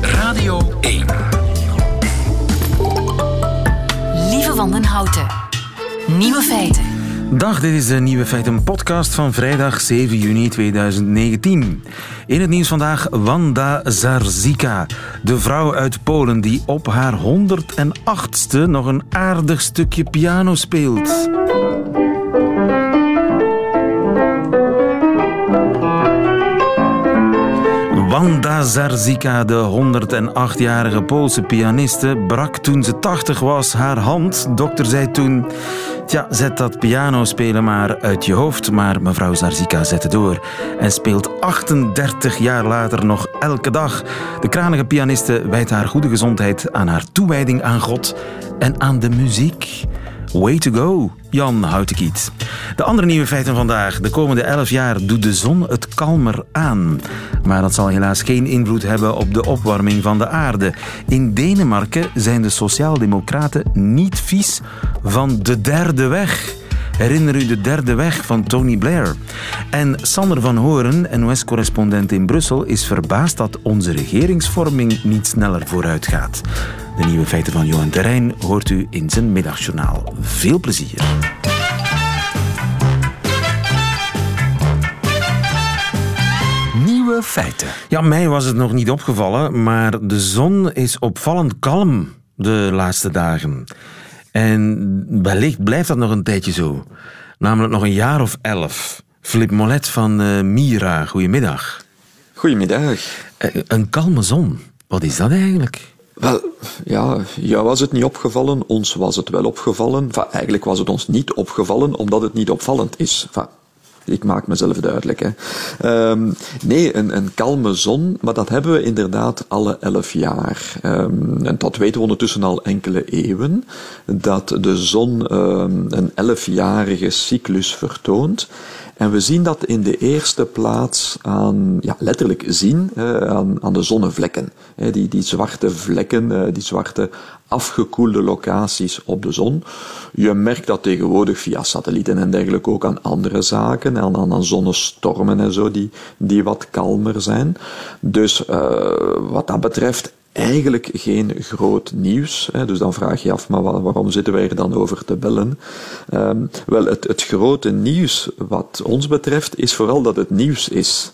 Radio 1. Lieve Wandenhouten. Nieuwe feiten. Dag, dit is de Nieuwe Feiten podcast van vrijdag 7 juni 2019. In het nieuws vandaag Wanda Zarzika, de vrouw uit Polen die op haar 108ste nog een aardig stukje piano speelt. Wanda Zarzika, de 108-jarige Poolse pianiste, brak toen ze 80 was haar hand. Dokter zei toen... Tja, zet dat pianospelen maar uit je hoofd. Maar mevrouw Zarzika zette door en speelt 38 jaar later nog elke dag. De kranige pianiste wijdt haar goede gezondheid aan haar toewijding aan God en aan de muziek. Way to go, Jan Houtekiet. De andere nieuwe feiten vandaag. De komende 11 jaar doet de zon het kalmer aan. Maar dat zal helaas geen invloed hebben op de opwarming van de aarde. In Denemarken zijn de Sociaaldemocraten niet vies van de derde weg. Herinner u de derde weg van Tony Blair? En Sander van Horen, NOS-correspondent in Brussel, is verbaasd dat onze regeringsvorming niet sneller vooruit gaat. De nieuwe feiten van Johan Terrein hoort u in zijn middagjournaal. Veel plezier. Nieuwe feiten. Ja, mij was het nog niet opgevallen, maar de zon is opvallend kalm de laatste dagen. En wellicht blijft dat nog een tijdje zo. Namelijk nog een jaar of elf. Flip Molet van uh, Mira, goedemiddag. Goedemiddag. Uh, een kalme zon, wat is dat eigenlijk? Wel, ja, jou was het niet opgevallen, ons was het wel opgevallen. Eigenlijk was het ons niet opgevallen, omdat het niet opvallend is. Ik maak mezelf duidelijk. Hè. Um, nee, een, een kalme zon, maar dat hebben we inderdaad alle elf jaar. Um, en dat weten we ondertussen al enkele eeuwen, dat de zon um, een elfjarige cyclus vertoont. En we zien dat in de eerste plaats aan, ja, letterlijk zien, aan, aan de zonnevlekken. Die, die zwarte vlekken, die zwarte afgekoelde locaties op de zon. Je merkt dat tegenwoordig via satellieten en dergelijke ook aan andere zaken, aan, aan, zonnestormen en zo, die, die wat kalmer zijn. Dus uh, wat dat betreft eigenlijk geen groot nieuws. Hè. Dus dan vraag je af, maar waarom zitten wij er dan over te bellen? Um, wel, het, het grote nieuws wat ons betreft is vooral dat het nieuws is.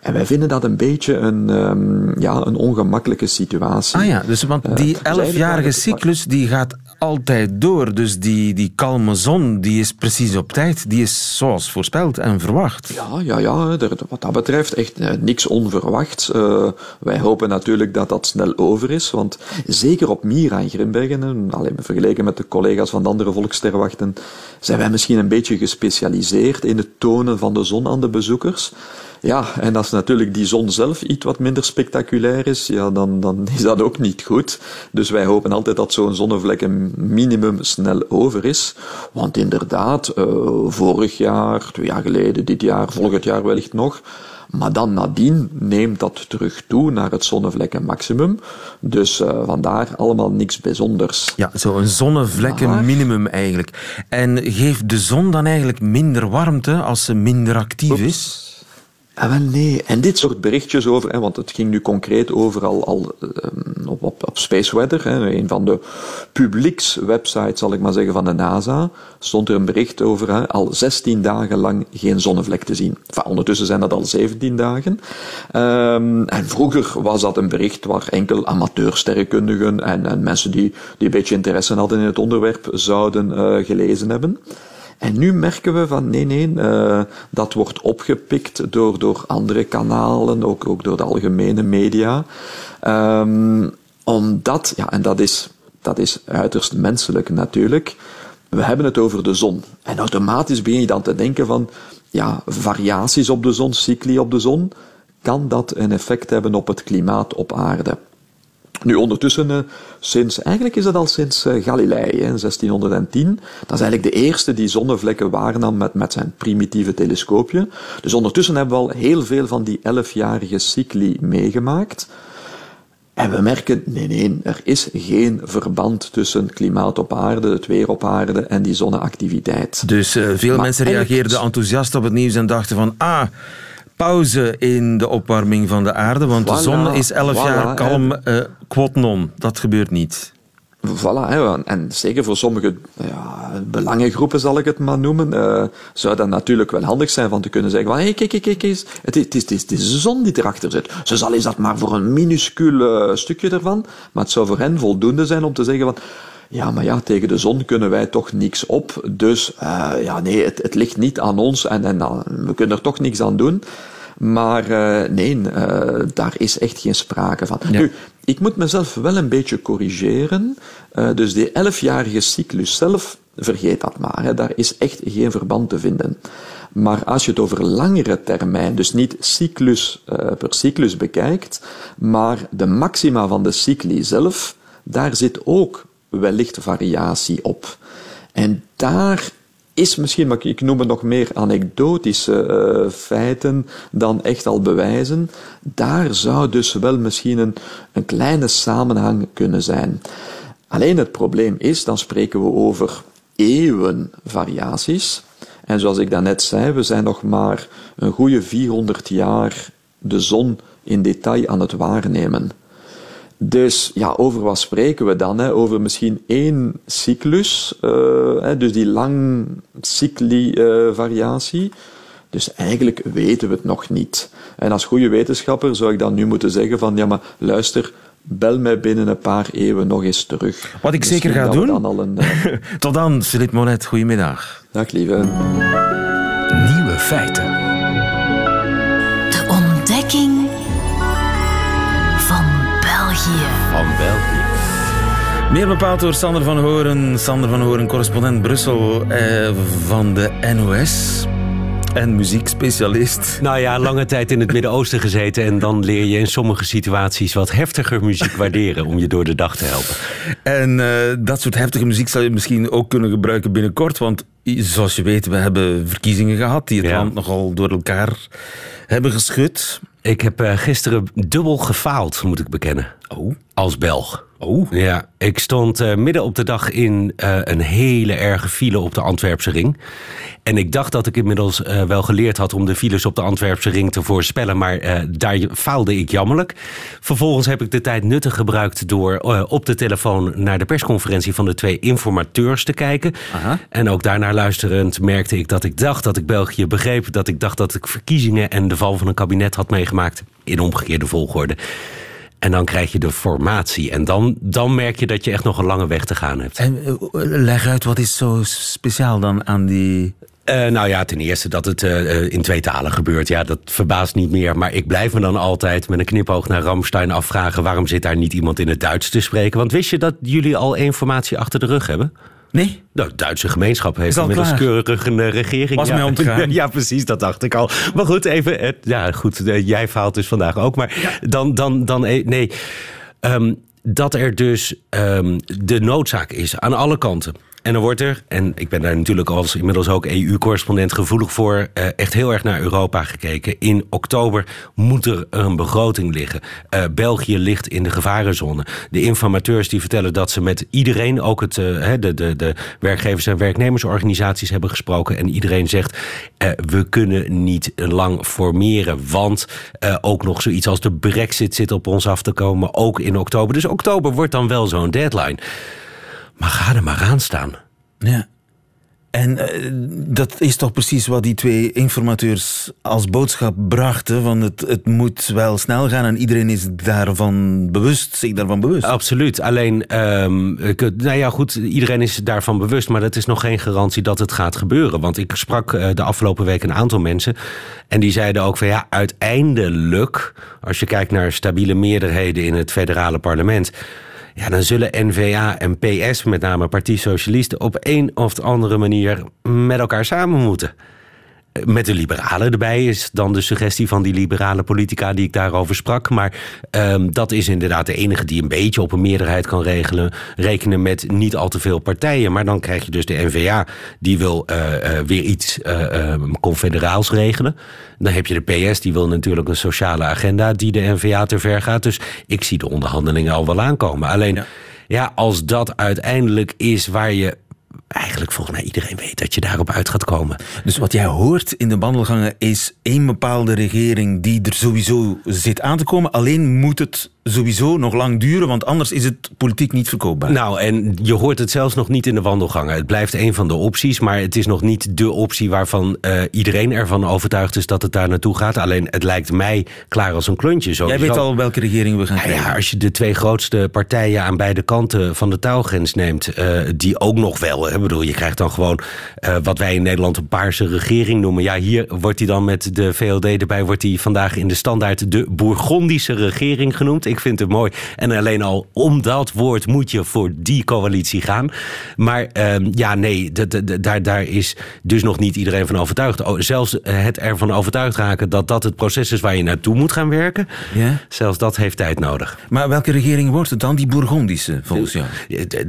En wij vinden dat een beetje een, um, ja, een ongemakkelijke situatie. Ah ja, dus want die elfjarige cyclus die gaat altijd door. Dus die, die kalme zon die is precies op tijd. Die is zoals voorspeld en verwacht. Ja, ja, ja wat dat betreft echt uh, niks onverwachts. Uh, wij hopen natuurlijk dat dat snel over is. Want zeker op Mira in Grimbergen, alleen vergeleken met de collega's van de andere volksterwachten, zijn wij misschien een beetje gespecialiseerd in het tonen van de zon aan de bezoekers. Ja, en als natuurlijk die zon zelf iets wat minder spectaculair is, ja, dan, dan is dat ook niet goed. Dus wij hopen altijd dat zo'n zonnevlek een minimum snel over is. Want inderdaad, uh, vorig jaar, twee jaar geleden, dit jaar, volgend jaar wellicht nog, maar dan nadien neemt dat terug toe naar het zonnevlekken maximum. Dus uh, vandaar allemaal niks bijzonders. Ja, zo'n zonnevlekken maar... minimum eigenlijk. En geeft de zon dan eigenlijk minder warmte als ze minder actief Oeps. is? Ah, wel nee. En dit soort berichtjes over, hè, want het ging nu concreet over al, al um, op, op, op Space Weather, hè, een van de publiekswebsites, zal ik maar zeggen, van de NASA, stond er een bericht over hè, al 16 dagen lang geen zonnevlek te zien. Enfin, ondertussen zijn dat al 17 dagen. Um, en vroeger was dat een bericht waar enkel amateursterrenkundigen en, en mensen die, die een beetje interesse hadden in het onderwerp zouden uh, gelezen hebben. En nu merken we van nee, nee, uh, dat wordt opgepikt door, door andere kanalen, ook, ook door de algemene media. Um, omdat, ja, en dat is, dat is uiterst menselijk natuurlijk, we hebben het over de zon. En automatisch begin je dan te denken van, ja, variaties op de zon, cycli op de zon, kan dat een effect hebben op het klimaat op aarde? Nu, ondertussen, uh, sinds, eigenlijk is dat al sinds uh, Galilei, hè, 1610. Dat is eigenlijk de eerste die zonnevlekken waarnam met, met zijn primitieve telescoopje. Dus ondertussen hebben we al heel veel van die elfjarige cycli meegemaakt. En we merken, nee, nee, er is geen verband tussen klimaat op aarde, het weer op aarde en die zonneactiviteit. Dus uh, veel maar mensen reageerden enthousiast op het nieuws en dachten van, ah, pauze in de opwarming van de aarde, want de zon is elf voilà, jaar kalm. eh quod non, dat gebeurt niet. Voilà, en zeker voor sommige ja, belangengroepen, zal ik het maar noemen, eh, zou dat natuurlijk wel handig zijn van te kunnen zeggen van, hé, hey, kijk, kijk, kijk eens, het is, het, is, het, is, de zon die erachter zit. Ze zal is dat maar voor een minuscuul eh, stukje ervan, maar het zou voor hen voldoende zijn om te zeggen van, ja, maar ja, tegen de zon kunnen wij toch niks op, dus ja, nee, het, het ligt niet aan ons en, en we kunnen er toch niks aan doen. Maar uh, nee, uh, daar is echt geen sprake van. Ja. Nu, ik moet mezelf wel een beetje corrigeren. Uh, dus die elfjarige cyclus zelf, vergeet dat maar. Hè, daar is echt geen verband te vinden. Maar als je het over langere termijn, dus niet cyclus per cyclus bekijkt, maar de maxima van de cycli zelf, daar zit ook wellicht variatie op. En daar is misschien, maar ik noem het nog meer anekdotische uh, feiten dan echt al bewijzen. Daar zou dus wel misschien een, een kleine samenhang kunnen zijn. Alleen het probleem is, dan spreken we over eeuwen variaties. En zoals ik daarnet zei, we zijn nog maar een goede 400 jaar de zon in detail aan het waarnemen. Dus ja, over wat spreken we dan? Hè? Over misschien één cyclus, uh, hè, dus die lang cycli-variatie. Uh, dus eigenlijk weten we het nog niet. En als goede wetenschapper zou ik dan nu moeten zeggen van, ja maar luister, bel mij binnen een paar eeuwen nog eens terug. Wat ik Misschien zeker ga doen. Dan al een, uh... Tot dan, Philippe Monet. Goedemiddag. Dag lieve. Nieuwe feiten. Meer bepaald door Sander van Horen. Sander van Horen, correspondent Brussel eh, van de NOS. En muziekspecialist. Nou ja, lange tijd in het Midden-Oosten gezeten. En dan leer je in sommige situaties wat heftiger muziek waarderen. om je door de dag te helpen. En uh, dat soort heftige muziek zou je misschien ook kunnen gebruiken binnenkort. Want zoals je weet, we hebben verkiezingen gehad. die het ja. land nogal door elkaar hebben geschud. Ik heb uh, gisteren dubbel gefaald, moet ik bekennen. Oh. Als Belg. Oh. Ja, ik stond uh, midden op de dag in uh, een hele erge file op de Antwerpse ring. En ik dacht dat ik inmiddels uh, wel geleerd had om de files op de Antwerpse ring te voorspellen. Maar daar faalde ik jammerlijk. Vervolgens heb ik de tijd nuttig gebruikt door op de telefoon naar de persconferentie van de twee informateurs te kijken. Aha. En ook daarnaar luisterend merkte ik dat ik dacht dat ik België begreep. Dat ik dacht dat ik verkiezingen en de val van een kabinet had meegemaakt. In omgekeerde volgorde. En dan krijg je de formatie. En dan, dan merk je dat je echt nog een lange weg te gaan hebt. En uh, leg uit, wat is zo speciaal dan aan die... Uh, nou ja, ten eerste dat het uh, in twee talen gebeurt. Ja, dat verbaast niet meer. Maar ik blijf me dan altijd met een knipoog naar Ramstein afvragen... waarom zit daar niet iemand in het Duits te spreken? Want wist je dat jullie al informatie achter de rug hebben? Nee. Nou, de Duitse gemeenschap heeft inmiddels klaar. keurig een uh, regering. Was ja. mij ontgaan. Ja, precies, dat dacht ik al. Maar goed, even. Het, ja, goed, uh, jij faalt dus vandaag ook. Maar ja. dan, dan, dan, nee. Um, dat er dus um, de noodzaak is aan alle kanten. En dan wordt er, en ik ben daar natuurlijk als inmiddels ook EU-correspondent gevoelig voor, uh, echt heel erg naar Europa gekeken. In oktober moet er een begroting liggen. Uh, België ligt in de gevarenzone. De informateurs die vertellen dat ze met iedereen, ook het, uh, de, de, de werkgevers- en werknemersorganisaties hebben gesproken. En iedereen zegt, we kunnen niet lang formeren, want ook nog zoiets als de brexit zit op ons af te komen, ook in oktober. Dus oktober wordt dan wel zo'n deadline. Maar ga er maar aan staan. Ja. En uh, dat is toch precies wat die twee informateurs als boodschap brachten. Van het, het moet wel snel gaan en iedereen is daarvan bewust, zich daarvan bewust. Absoluut. Alleen, um, ik, nou ja goed, iedereen is daarvan bewust. Maar dat is nog geen garantie dat het gaat gebeuren. Want ik sprak uh, de afgelopen week een aantal mensen. En die zeiden ook van ja, uiteindelijk, als je kijkt naar stabiele meerderheden in het federale parlement. Ja, dan zullen N-VA en PS, met name Partij Socialisten, op een of andere manier met elkaar samen moeten. Met de liberalen erbij is dan de suggestie van die liberale politica die ik daarover sprak. Maar um, dat is inderdaad de enige die een beetje op een meerderheid kan regelen, rekenen met niet al te veel partijen. Maar dan krijg je dus de N-VA, die wil uh, uh, weer iets uh, confederaals regelen. Dan heb je de PS, die wil natuurlijk een sociale agenda die de N-VA te ver gaat. Dus ik zie de onderhandelingen al wel aankomen. Alleen, ja, ja als dat uiteindelijk is waar je eigenlijk volgens mij iedereen weet dat je daarop uit gaat komen. Dus wat jij hoort in de wandelgangen is één bepaalde regering die er sowieso zit aan te komen. Alleen moet het sowieso nog lang duren, want anders is het politiek niet verkoopbaar. Nou, en je hoort het zelfs nog niet in de wandelgangen. Het blijft een van de opties, maar het is nog niet de optie waarvan uh, iedereen ervan overtuigd is dat het daar naartoe gaat. Alleen het lijkt mij klaar als een klontje. Sowieso. Jij weet al welke regering we gaan nou krijgen. Ja, als je de twee grootste partijen aan beide kanten van de taalgrens neemt, uh, die ook nog wel. Ik bedoel, je krijgt dan gewoon uh, wat wij in Nederland een paarse regering noemen. Ja, hier wordt hij dan met de VLD erbij, wordt hij vandaag in de standaard de Bourgondische regering genoemd. Ik vind het mooi. En alleen al om dat woord moet je voor die coalitie gaan. Maar uh, ja, nee, daar, daar is dus nog niet iedereen van overtuigd. Oh, zelfs het ervan overtuigd raken dat dat het proces is waar je naartoe moet gaan werken. Ja? Zelfs dat heeft tijd nodig. Maar welke regering wordt het dan? Die Bourgondische, volgens jou?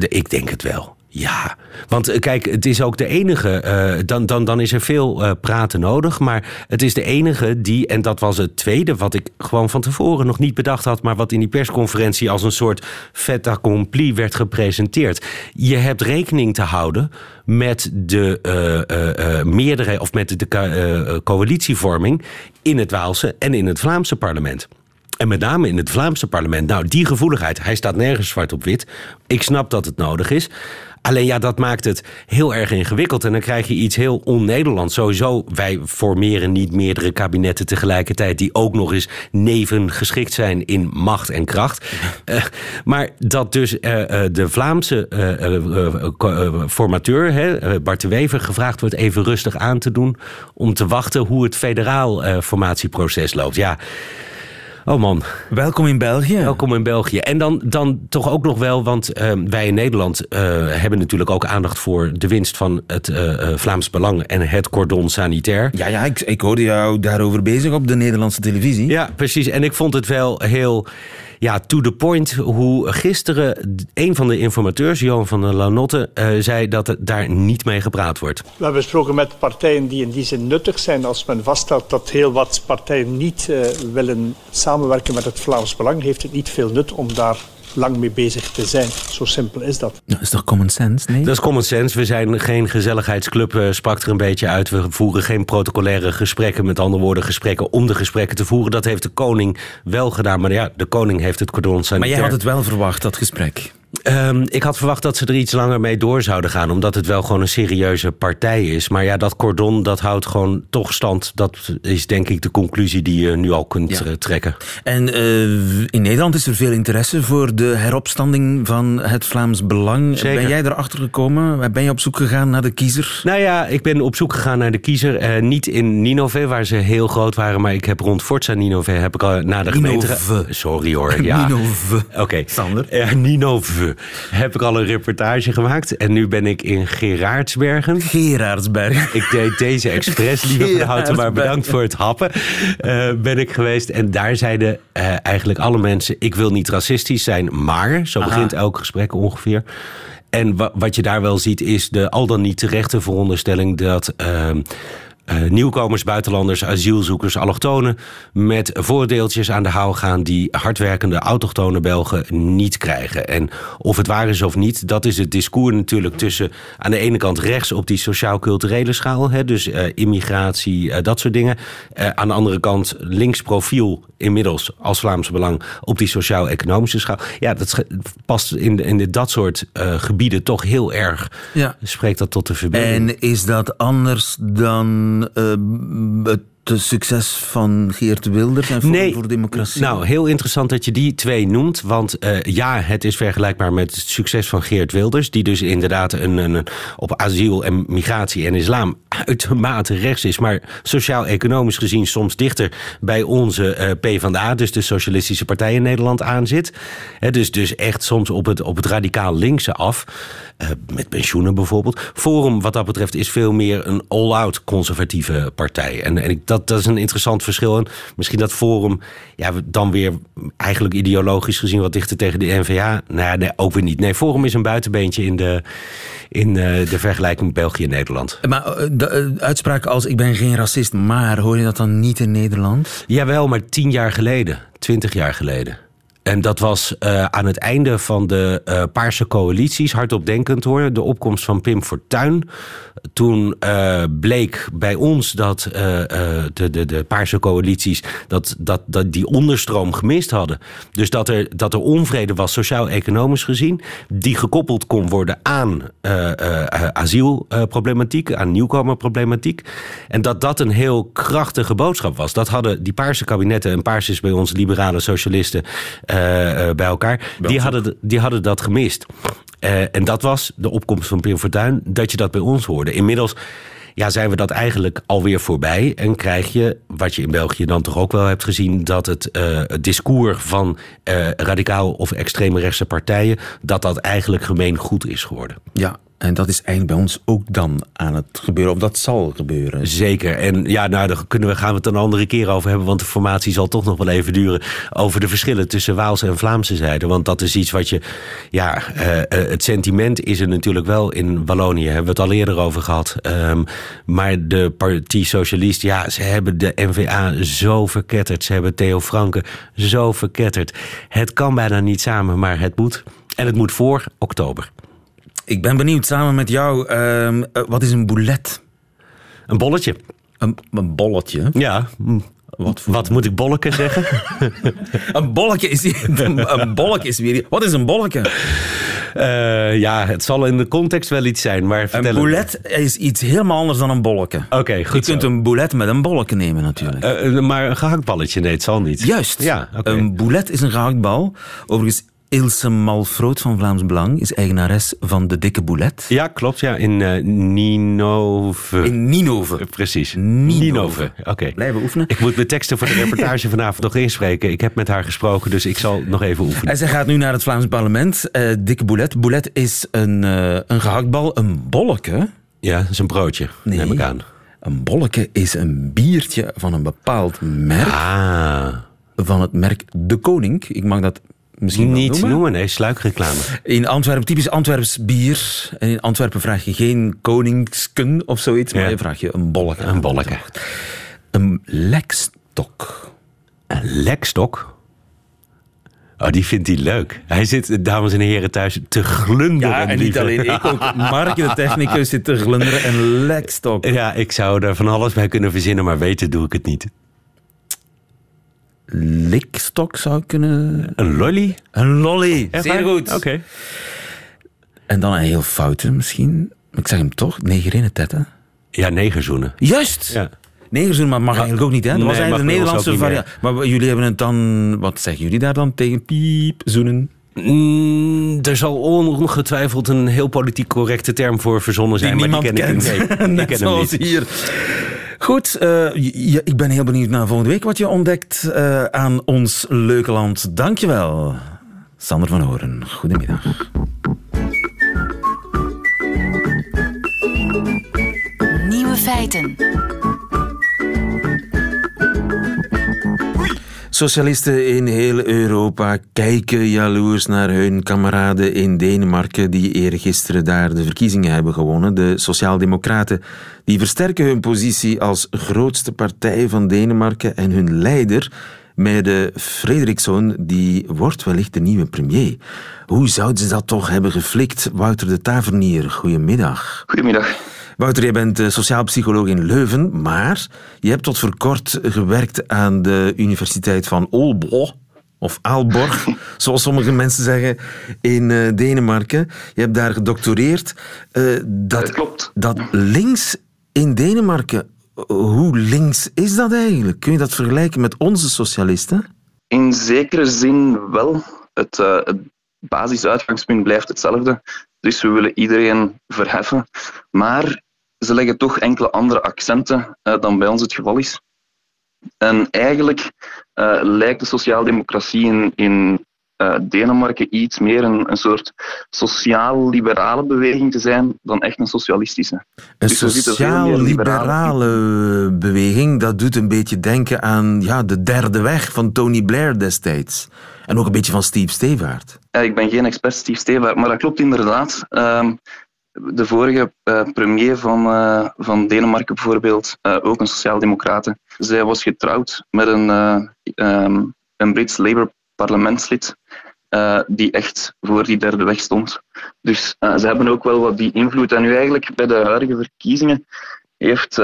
Ik denk het wel. Ja, want kijk, het is ook de enige. Uh, dan, dan, dan is er veel uh, praten nodig. Maar het is de enige die, en dat was het tweede, wat ik gewoon van tevoren nog niet bedacht had. maar wat in die persconferentie als een soort fait accompli werd gepresenteerd. Je hebt rekening te houden met de uh, meerdere, of met de coalitievorming in het Waalse en in het Vlaamse parlement. En met name in het Vlaamse parlement. Nou, die gevoeligheid, hij staat nergens zwart op wit. Ik snap dat het nodig is. Alleen ja, dat maakt het heel erg ingewikkeld. En dan krijg je iets heel on-Nederlands. Sowieso, wij formeren niet meerdere kabinetten tegelijkertijd... die ook nog eens neven geschikt zijn in macht en kracht. Uh, maar dat dus uh, de Vlaamse formateur, hè, Bart de Wever... gevraagd wordt even rustig aan te doen... om te wachten hoe het federaal formatieproces loopt. Ja... Oh man. Welkom in België. Welkom in België. En dan, dan toch ook nog wel, want uh, wij in Nederland uh, hebben natuurlijk ook aandacht voor de winst van het uh, Vlaams Belang en het cordon sanitair. Ja, ja ik, ik hoorde jou daarover bezig op de Nederlandse televisie. Ja, precies. En ik vond het wel heel ja, to the point hoe gisteren een van de informateurs, Johan van der Lanotte, uh, zei dat er daar niet mee gepraat wordt. We hebben gesproken met partijen die in die zin nuttig zijn. Als men vaststelt dat heel wat partijen niet uh, willen samenwerken met het Vlaams Belang, heeft het niet veel nut om daar lang mee bezig te zijn. Zo simpel is dat. Dat is toch common sense, nee? Dat is common sense. We zijn geen gezelligheidsclub, uh, sprak er een beetje uit. We voeren geen protocolaire gesprekken. Met andere woorden, gesprekken om de gesprekken te voeren. Dat heeft de koning wel gedaan. Maar ja, de koning heeft het cordon sanitair. Maar jij had het wel verwacht, dat gesprek? Um, ik had verwacht dat ze er iets langer mee door zouden gaan. Omdat het wel gewoon een serieuze partij is. Maar ja, dat cordon dat houdt gewoon toch stand. Dat is denk ik de conclusie die je nu al kunt ja. trekken. En uh, in Nederland is er veel interesse voor de heropstanding van het Vlaams Belang. Zeker. Ben jij erachter gekomen? Ben je op zoek gegaan naar de kiezer? Nou ja, ik ben op zoek gegaan naar de kiezer. Uh, niet in Ninove, waar ze heel groot waren. Maar ik heb rond Forza Ninove heb ik al naar de gemeente... Ninove. Sorry hoor. Ja. Ninove. Oké. Okay. Sander. Uh, Ninove heb ik al een reportage gemaakt. En nu ben ik in Gerardsbergen. Gerardsbergen. Ik deed deze expres, lieve van Houten, maar bedankt voor het happen. Uh, ben ik geweest. En daar zeiden uh, eigenlijk alle mensen... ik wil niet racistisch zijn, maar... zo begint elk gesprek ongeveer... En wat je daar wel ziet is de al dan niet terechte veronderstelling dat... Uh, uh, nieuwkomers, buitenlanders, asielzoekers, allochtonen met voordeeltjes aan de hou gaan die hardwerkende autochtone Belgen niet krijgen. En of het waar is of niet, dat is het discours natuurlijk tussen aan de ene kant rechts op die sociaal-culturele schaal, hè, dus uh, immigratie, uh, dat soort dingen. aan de andere kant links profiel inmiddels als Vlaams Belang op die sociaal-economische schaal. Ja, dat past in, in dat soort gebieden toch heel erg. Ja. Spreekt dat tot de verbinding. En is dat anders dan uh, het succes van Geert Wilders en Forum nee, voor Democratie? Nou, heel interessant dat je die twee noemt. Want uh, ja, het is vergelijkbaar met het succes van Geert Wilders. Die dus inderdaad een, een op asiel en migratie en islam uitermate rechts is. Maar sociaal-economisch gezien soms dichter bij onze uh, PvdA. Dus de Socialistische Partij in Nederland aan zit. He, dus, dus echt soms op het, op het radicaal linkse af. Uh, met pensioenen bijvoorbeeld. Forum wat dat betreft is veel meer een all-out conservatieve partij. En, en ik, dat, dat is een interessant verschil. En misschien dat Forum ja, dan weer eigenlijk ideologisch gezien wat dichter tegen de NVA. Nou, nee, ook weer niet. Nee, Forum is een buitenbeentje in de, in uh, de vergelijking België en Nederland. Maar de uh, uitspraak als ik ben geen racist, maar hoor je dat dan niet in Nederland? Jawel, maar tien jaar geleden. Twintig jaar geleden. En dat was uh, aan het einde van de uh, Paarse coalities, hardop denkend hoor, de opkomst van Pim Fortuyn. Toen uh, bleek bij ons dat de, de, de Paarse coalities dat, dat, dat die onderstroom gemist hadden. Dus dat er, dat er onvrede was, sociaal-economisch gezien, die gekoppeld kon worden aan asielproblematiek, aan nieuwkomerproblematiek. En dat dat een heel krachtige boodschap was. Dat hadden die Paarse kabinetten, en Paars is bij ons liberale socialisten bij elkaar. die hadden, die hadden dat gemist. Uh, en dat was de opkomst van Pim Fortuyn, dat je dat bij ons hoorde. Inmiddels ja, zijn we dat eigenlijk alweer voorbij. En krijg je, wat je in België dan toch ook wel hebt gezien, dat het, uh, het discours van uh, radicaal of extreme rechtse partijen, dat dat eigenlijk gemeen goed is geworden. Ja, en dat is eigenlijk bij ons ook dan aan het gebeuren, of dat zal gebeuren. Zeker. En ja, nou, daar kunnen we, gaan we het een andere keer over hebben, want de formatie zal toch nog wel even duren. Over de verschillen tussen Waalse en Vlaamse zijde. Want dat is iets wat je. Ja, uh, het sentiment is er natuurlijk wel in Wallonië. Hebben we het al eerder over gehad. Um, maar de Partie Socialist, ja, ze hebben de NVA zo verketterd. Ze hebben Theo Franke zo verketterd. Het kan bijna niet samen, maar het moet. En het moet voor oktober. Ik ben benieuwd, samen met jou, uh, wat is een boulet? Een bolletje. Een, een bolletje? Ja. Wat, wat moet ik bolletje zeggen? een bolletje is een bolletje is weer. Wat is een bolletje? Uh, ja, het zal in de context wel iets zijn, maar Een boulet is iets helemaal anders dan een bolletje. Oké, okay, goed. Je kunt een boulet met een bolletje nemen natuurlijk. Uh, uh, maar een gehaktballetje, nee, het zal niet. Juist. Ja, okay. Een boulet is een gehaktbal. Overigens Ilse Malfroot van Vlaams Belang is eigenares van de Dikke Boulet. Ja, klopt. Ja, in uh, Ninove. In Ninove. Uh, precies. Ninove. Ninove. Oké. Okay. Blijven oefenen. Ik moet mijn teksten voor de reportage vanavond nog inspreken. Ik heb met haar gesproken, dus ik zal nog even oefenen. En zij gaat nu naar het Vlaams parlement. Uh, Dikke Boulet. Boulet is een, een gehaktbal, een bolleke. Ja, dat is een broodje, nee. neem ik aan. Een bolleke is een biertje van een bepaald merk. Ah. Van het merk De Koning. Ik mag dat misschien niet noemen. noemen. Nee, sluikreclame. In Antwerpen, typisch Antwerps bier. En in Antwerpen vraag je geen koningsken of zoiets, maar ja. je vraagt je een bolleke. Een bolleke. Een lekstok. Een lekstok? Oh, die vindt hij leuk. Hij zit, dames en heren, thuis te glunderen. Ja, en niet alleen ik ook. Mark, de technicus, zit te glunderen. Een lekstok. Ja, ik zou er van alles bij kunnen verzinnen, maar weten doe ik het niet likstok zou kunnen... Een lolly? Een lolly, zeer goed. Oké. Okay. En dan een heel foute misschien. Ik zeg hem toch, negerinnentetten. Ja, negerzoenen. Juist! Ja. Negerzoenen, maar mag eigenlijk ook niet, hè? Dat nee, was eigenlijk de Nederlandse variant. Maar jullie hebben het dan... Wat zeggen jullie daar dan tegen piep, zoenen? Mm, er zal ongetwijfeld een heel politiek correcte term voor verzonnen zijn, die maar die ken kent. ik, nee, Net ken hem niet. hier. Goed, ja, ik ben heel benieuwd naar volgende week wat je ontdekt uh, aan ons leuke land. Dankjewel, Sander van Horen. Goedemiddag. Nieuwe feiten. Socialisten in heel Europa kijken jaloers naar hun kameraden in Denemarken die eergisteren daar de verkiezingen hebben gewonnen. De Sociaaldemocraten die versterken hun positie als grootste partij van Denemarken en hun leider, Mette Frederiksson, die wordt wellicht de nieuwe premier. Hoe zouden ze dat toch hebben geflikt? Wouter de Tavernier, goedemiddag. Goedemiddag. Wouter, jij bent sociaal psycholoog in Leuven, maar je hebt tot voor kort gewerkt aan de Universiteit van Aalborg. Of Aalborg, zoals sommige mensen zeggen, in uh, Denemarken. Je hebt daar gedoctoreerd. Uh, dat, dat klopt. Dat links in Denemarken, hoe links is dat eigenlijk? Kun je dat vergelijken met onze socialisten? In zekere zin wel. Het, uh, het basisuitgangspunt blijft hetzelfde. Dus we willen iedereen verheffen. Maar ze leggen toch enkele andere accenten uh, dan bij ons het geval is. En eigenlijk uh, lijkt de sociaaldemocratie in, in uh, Denemarken iets meer een, een soort sociaal-liberale beweging te zijn dan echt een socialistische. Een dus sociaal-liberale beweging, dat doet een beetje denken aan ja, de derde weg van Tony Blair destijds. En ook een beetje van Steve Stevaart. Ja, ik ben geen expert Steve Stevaart, maar dat klopt inderdaad. Um, de vorige uh, premier van, uh, van Denemarken bijvoorbeeld, uh, ook een sociaaldemocrate, zij was getrouwd met een, um, een Brits Labour parlementslid uh, die echt voor die derde weg stond. Dus ze hebben ook wel wat die invloed. En nu eigenlijk bij de huidige verkiezingen heeft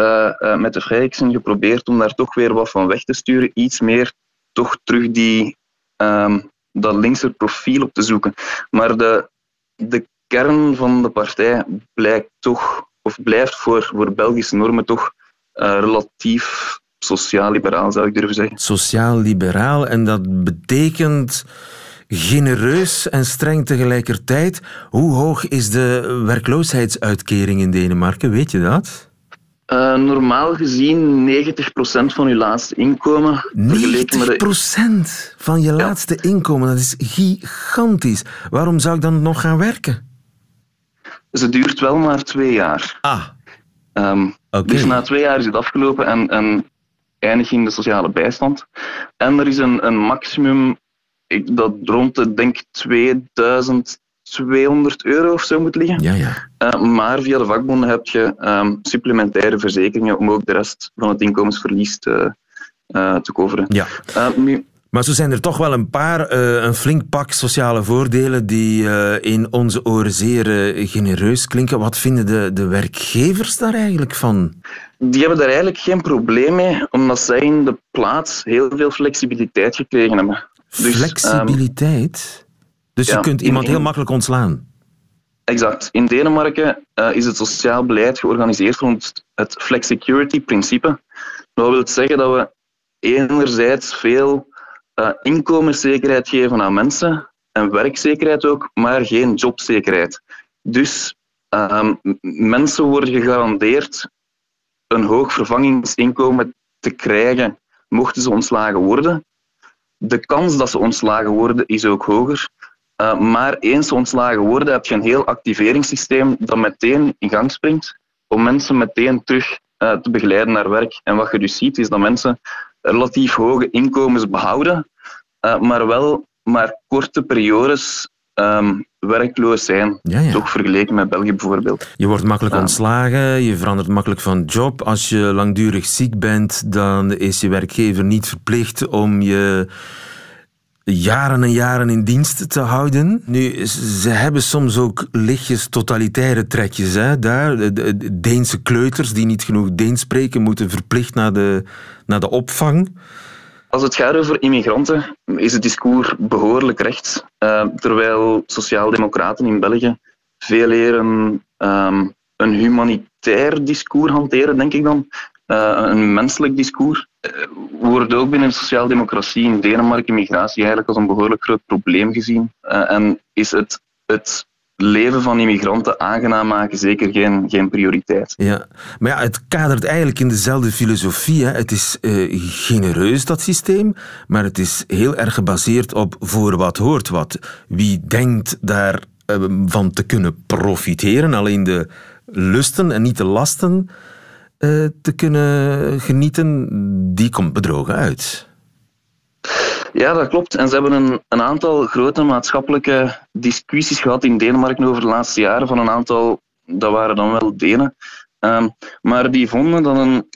met de Vrijksen geprobeerd om daar toch weer wat van weg te sturen. Iets meer toch terug die, um, dat linkse profiel op te zoeken. Maar de, de kern van de partij blijkt toch, of blijft voor, voor Belgische normen toch relatief sociaal-liberaal, zou ik durven zeggen. Sociaal-liberaal, en dat betekent genereus en streng tegelijkertijd. Hoe hoog is de werkloosheidsuitkering in Denemarken? Weet je dat? Uh, normaal gezien 90% van je laatste inkomen. 90% de... van je laatste inkomen, dat is gigantisch. Waarom zou ik dan nog gaan werken? Ze duurt wel maar twee jaar. Ah. Um, Dus na twee jaar is het afgelopen en, en eindig in de sociale bijstand. En er is een, een maximum ik, dat rond de, denk 2200 euro of zo moet liggen. Ja, ja. Uh, maar via de vakbonden heb je um, supplementaire verzekeringen om ook de rest van het inkomensverlies te, uh, te coveren. Ja. Uh, nu, maar zo zijn er toch wel een paar, uh, een flink pak sociale voordelen die uh, in onze oren zeer uh, genereus klinken. Wat vinden de, de werkgevers daar eigenlijk van? Die hebben daar eigenlijk geen probleem mee, omdat zij in de plaats heel veel flexibiliteit gekregen hebben. Dus, Flexibiliteit? Um, dus je kunt iemand heel makkelijk ontslaan? Exact. In Denemarken is het sociaal beleid georganiseerd rond het flexicurity-principe. Dat wil zeggen dat we enerzijds veel uh, inkomenszekerheid geven aan mensen en werkzekerheid ook, maar geen jobzekerheid. Dus um, mensen worden gegarandeerd een hoog vervangingsinkomen te krijgen mochten ze ontslagen worden de kans dat ze ontslagen worden is ook hoger. Uh, maar eens ze ontslagen worden, heb je een heel activeringssysteem dat meteen in gang springt om mensen meteen terug uh, te begeleiden naar werk. En wat je dus ziet, is dat mensen relatief hoge inkomens behouden, uh, maar wel maar korte periodes um, werkloos zijn. Ja, ja. Toch vergeleken met België bijvoorbeeld. Je wordt makkelijk ontslagen, je verandert makkelijk van job. Als je langdurig ziek bent, dan is je werkgever niet verplicht om je jaren en jaren in dienst te houden. Nu, ze hebben soms ook lichtjes totalitaire trekjes. Hè, daar. De Deense kleuters die niet genoeg Deens spreken, moeten verplicht naar de, naar de opvang. Als het gaat over immigranten, is het discours behoorlijk rechts. Uh, terwijl sociaaldemocraten in België veel eer een, um, een humanitair discours hanteren, denk ik dan. Uh, een menselijk discours. Uh, wordt ook binnen de sociaaldemocratie in Denemarken migratie eigenlijk als een behoorlijk groot probleem gezien. en is het, het leven van immigranten aangenaam maken zeker geen, geen prioriteit. Ja, maar ja, het kadert eigenlijk in dezelfde filosofie. Hè. Het is uh, genereus, dat systeem, maar het is heel erg gebaseerd op voor wat hoort wat. Wie denkt daarvan uh, van te kunnen profiteren, alleen de lusten en niet de lasten uh, te kunnen genieten, die komt bedrogen uit. Ja, dat klopt. En ze hebben een, een aantal grote maatschappelijke discussies gehad in Denemarken over de laatste jaren van een aantal, dat waren dan wel Denen. Um, maar die vonden dat een,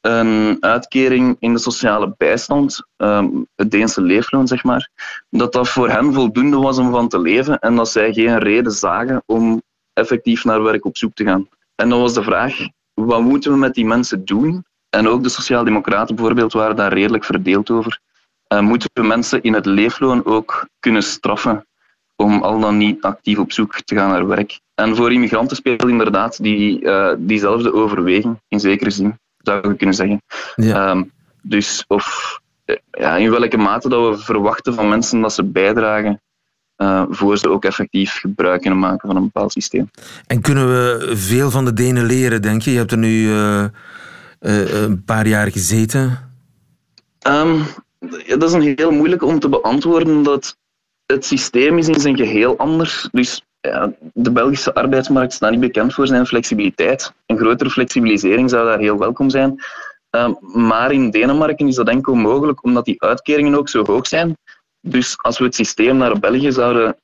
een uitkering in de sociale bijstand, um, het Deense leefloon zeg maar, dat dat voor hen voldoende was om van te leven en dat zij geen reden zagen om effectief naar werk op zoek te gaan. En dan was de vraag, wat moeten we met die mensen doen? En ook de Sociaaldemocraten bijvoorbeeld waren daar redelijk verdeeld over. Uh, moeten we mensen in het leefloon ook kunnen straffen om al dan niet actief op zoek te gaan naar werk. En voor immigranten speelt inderdaad die, uh, diezelfde overweging, in zekere zin, zou je kunnen zeggen. Ja. Um, dus of eh, ja, in welke mate dat we verwachten van mensen dat ze bijdragen uh, voor ze ook effectief gebruik kunnen maken van een bepaald systeem. En kunnen we veel van de Denen leren, denk je? Je hebt er nu uh, een paar jaar gezeten. Um, dat is een heel moeilijk om te beantwoorden, dat het systeem is in zijn geheel anders. Dus ja, de Belgische arbeidsmarkt staat niet bekend voor zijn flexibiliteit. Een grotere flexibilisering zou daar heel welkom zijn. Um, maar in Denemarken is dat enkel mogelijk omdat die uitkeringen ook zo hoog zijn. Dus als we het systeem naar België zouden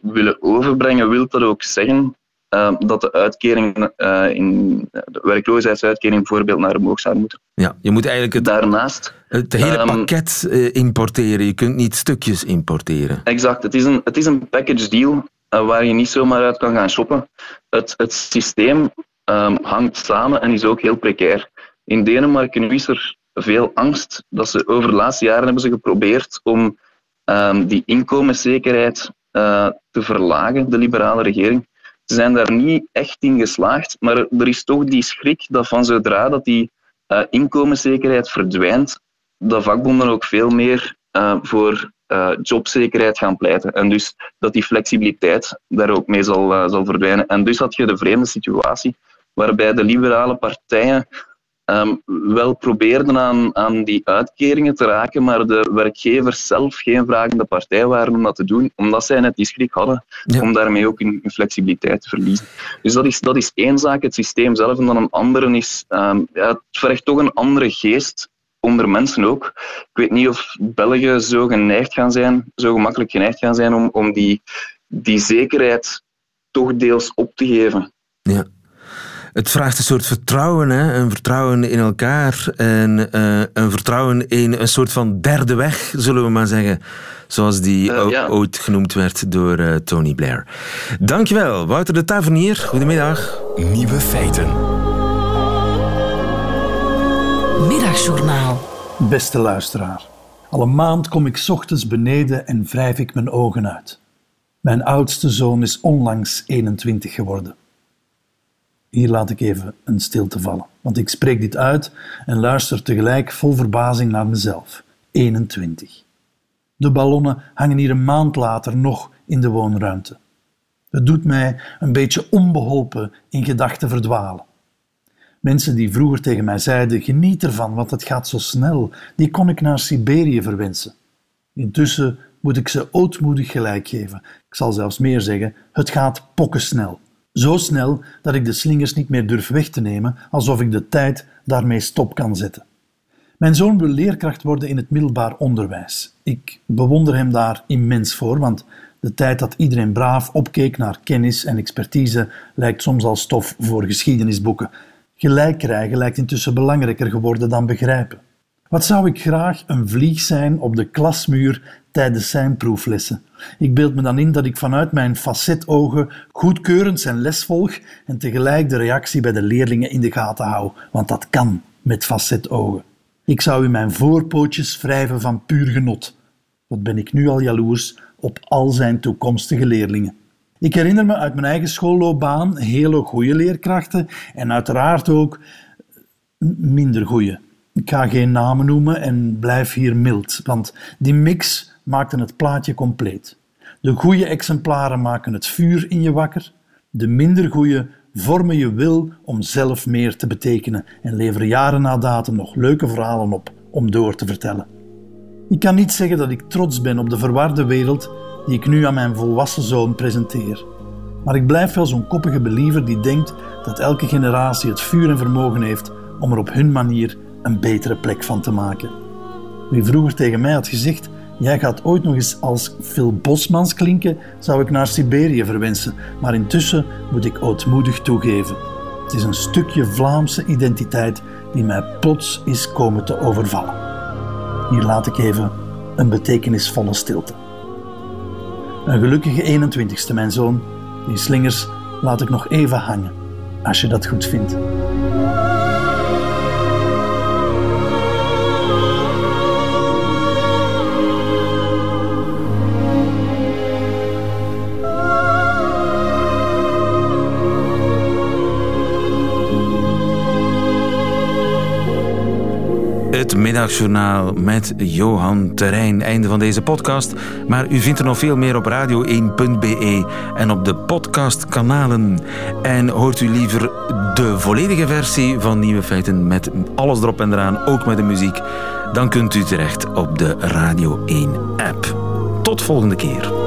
willen overbrengen, wil dat ook zeggen ehm, dat de uitkering, uh, in, de werkloosheidsuitkering bijvoorbeeld naar omhoog zou moeten. Ja, je moet eigenlijk het, Daarnaast, het hele um, pakket uh, importeren. Je kunt niet stukjes importeren. Exact. Het is een, het is een package deal uh, waar je niet zomaar uit kan gaan shoppen. Het, het systeem um, hangt samen en is ook heel precair. In Denemarken is er veel angst dat ze over de laatste jaren hebben ze geprobeerd om um, die inkomenszekerheid uh, te verlagen, de liberale regering. Ze zijn daar niet echt in geslaagd, maar er is toch die schrik dat van zodra dat die uh, inkomenszekerheid verdwijnt, dat vakbonden ook veel meer uh, voor jobzekerheid gaan pleiten. En dus dat die flexibiliteit daar ook mee zal, zal verdwijnen. En dus had je de vreemde situatie waarbij de liberale partijen um, wel probeerden aan, aan die uitkeringen te raken, maar de werkgevers zelf geen vragende partij waren om dat te doen, omdat zij net die schrik hadden ja. om daarmee ook in, flexibiliteit te verliezen. Dus dat is, dat is één zaak, het systeem zelf. En dan een andere is, um, ja, het vergt toch een andere geest onder mensen ook. Ik weet niet of Belgen zo geneigd gaan zijn, zo gemakkelijk geneigd gaan zijn om, om die, die zekerheid toch deels op te geven. Ja het vraagt een soort vertrouwen, hè? een vertrouwen in elkaar en uh, een vertrouwen in een soort van derde weg, zullen we maar zeggen. Zoals die uh, ja. ooit genoemd werd door uh, Tony Blair. Dankjewel, Wouter de Tavernier. Goedemiddag. Nieuwe feiten. Middagjournaal. Beste luisteraar. Al een maand kom ik ochtends beneden en wrijf ik mijn ogen uit. Mijn oudste zoon is onlangs 21 geworden. Hier laat ik even een stilte vallen, want ik spreek dit uit en luister tegelijk vol verbazing naar mezelf. 21. De ballonnen hangen hier een maand later nog in de woonruimte. Het doet mij een beetje onbeholpen in gedachten verdwalen. Mensen die vroeger tegen mij zeiden: geniet ervan, want het gaat zo snel, die kon ik naar Siberië verwensen. Intussen moet ik ze ootmoedig gelijk geven. Ik zal zelfs meer zeggen: het gaat pokkensnel. Zo snel dat ik de slingers niet meer durf weg te nemen, alsof ik de tijd daarmee stop kan zetten. Mijn zoon wil leerkracht worden in het middelbaar onderwijs. Ik bewonder hem daar immens voor, want de tijd dat iedereen braaf opkeek naar kennis en expertise lijkt soms al stof voor geschiedenisboeken. Gelijk krijgen lijkt intussen belangrijker geworden dan begrijpen. Wat zou ik graag een vlieg zijn op de klasmuur tijdens zijn proeflessen. Ik beeld me dan in dat ik vanuit mijn facetogen goedkeurend zijn les volg en tegelijk de reactie bij de leerlingen in de gaten hou, want dat kan met facetogen. Ik zou in mijn voorpootjes wrijven van puur genot. Wat ben ik nu al jaloers op al zijn toekomstige leerlingen. Ik herinner me uit mijn eigen schoolloopbaan hele goede leerkrachten en uiteraard ook minder goede. Ik ga geen namen noemen en blijf hier mild, want die mix maakten het plaatje compleet. De goede exemplaren maken het vuur in je wakker, de minder goede vormen je wil om zelf meer te betekenen en leveren jaren na datum nog leuke verhalen op om door te vertellen. Ik kan niet zeggen dat ik trots ben op de verwarde wereld die ik nu aan mijn volwassen zoon presenteer. Maar ik blijf wel zo'n koppige believer die denkt dat elke generatie het vuur en vermogen heeft om er op hun manier een betere plek van te maken. Wie vroeger tegen mij had gezegd Jij gaat ooit nog eens als Phil Bosmans klinken, zou ik naar Siberië verwensen, maar intussen moet ik ootmoedig toegeven. Het is een stukje Vlaamse identiteit die mij plots is komen te overvallen. Hier laat ik even een betekenisvolle stilte. Een gelukkige 21ste, mijn zoon. Die slingers laat ik nog even hangen, als je dat goed vindt. Het middagjournaal met Johan Terrein. Einde van deze podcast. Maar u vindt er nog veel meer op radio1.be en op de podcastkanalen. En hoort u liever de volledige versie van Nieuwe Feiten met alles erop en eraan, ook met de muziek, dan kunt u terecht op de Radio 1 app. Tot volgende keer.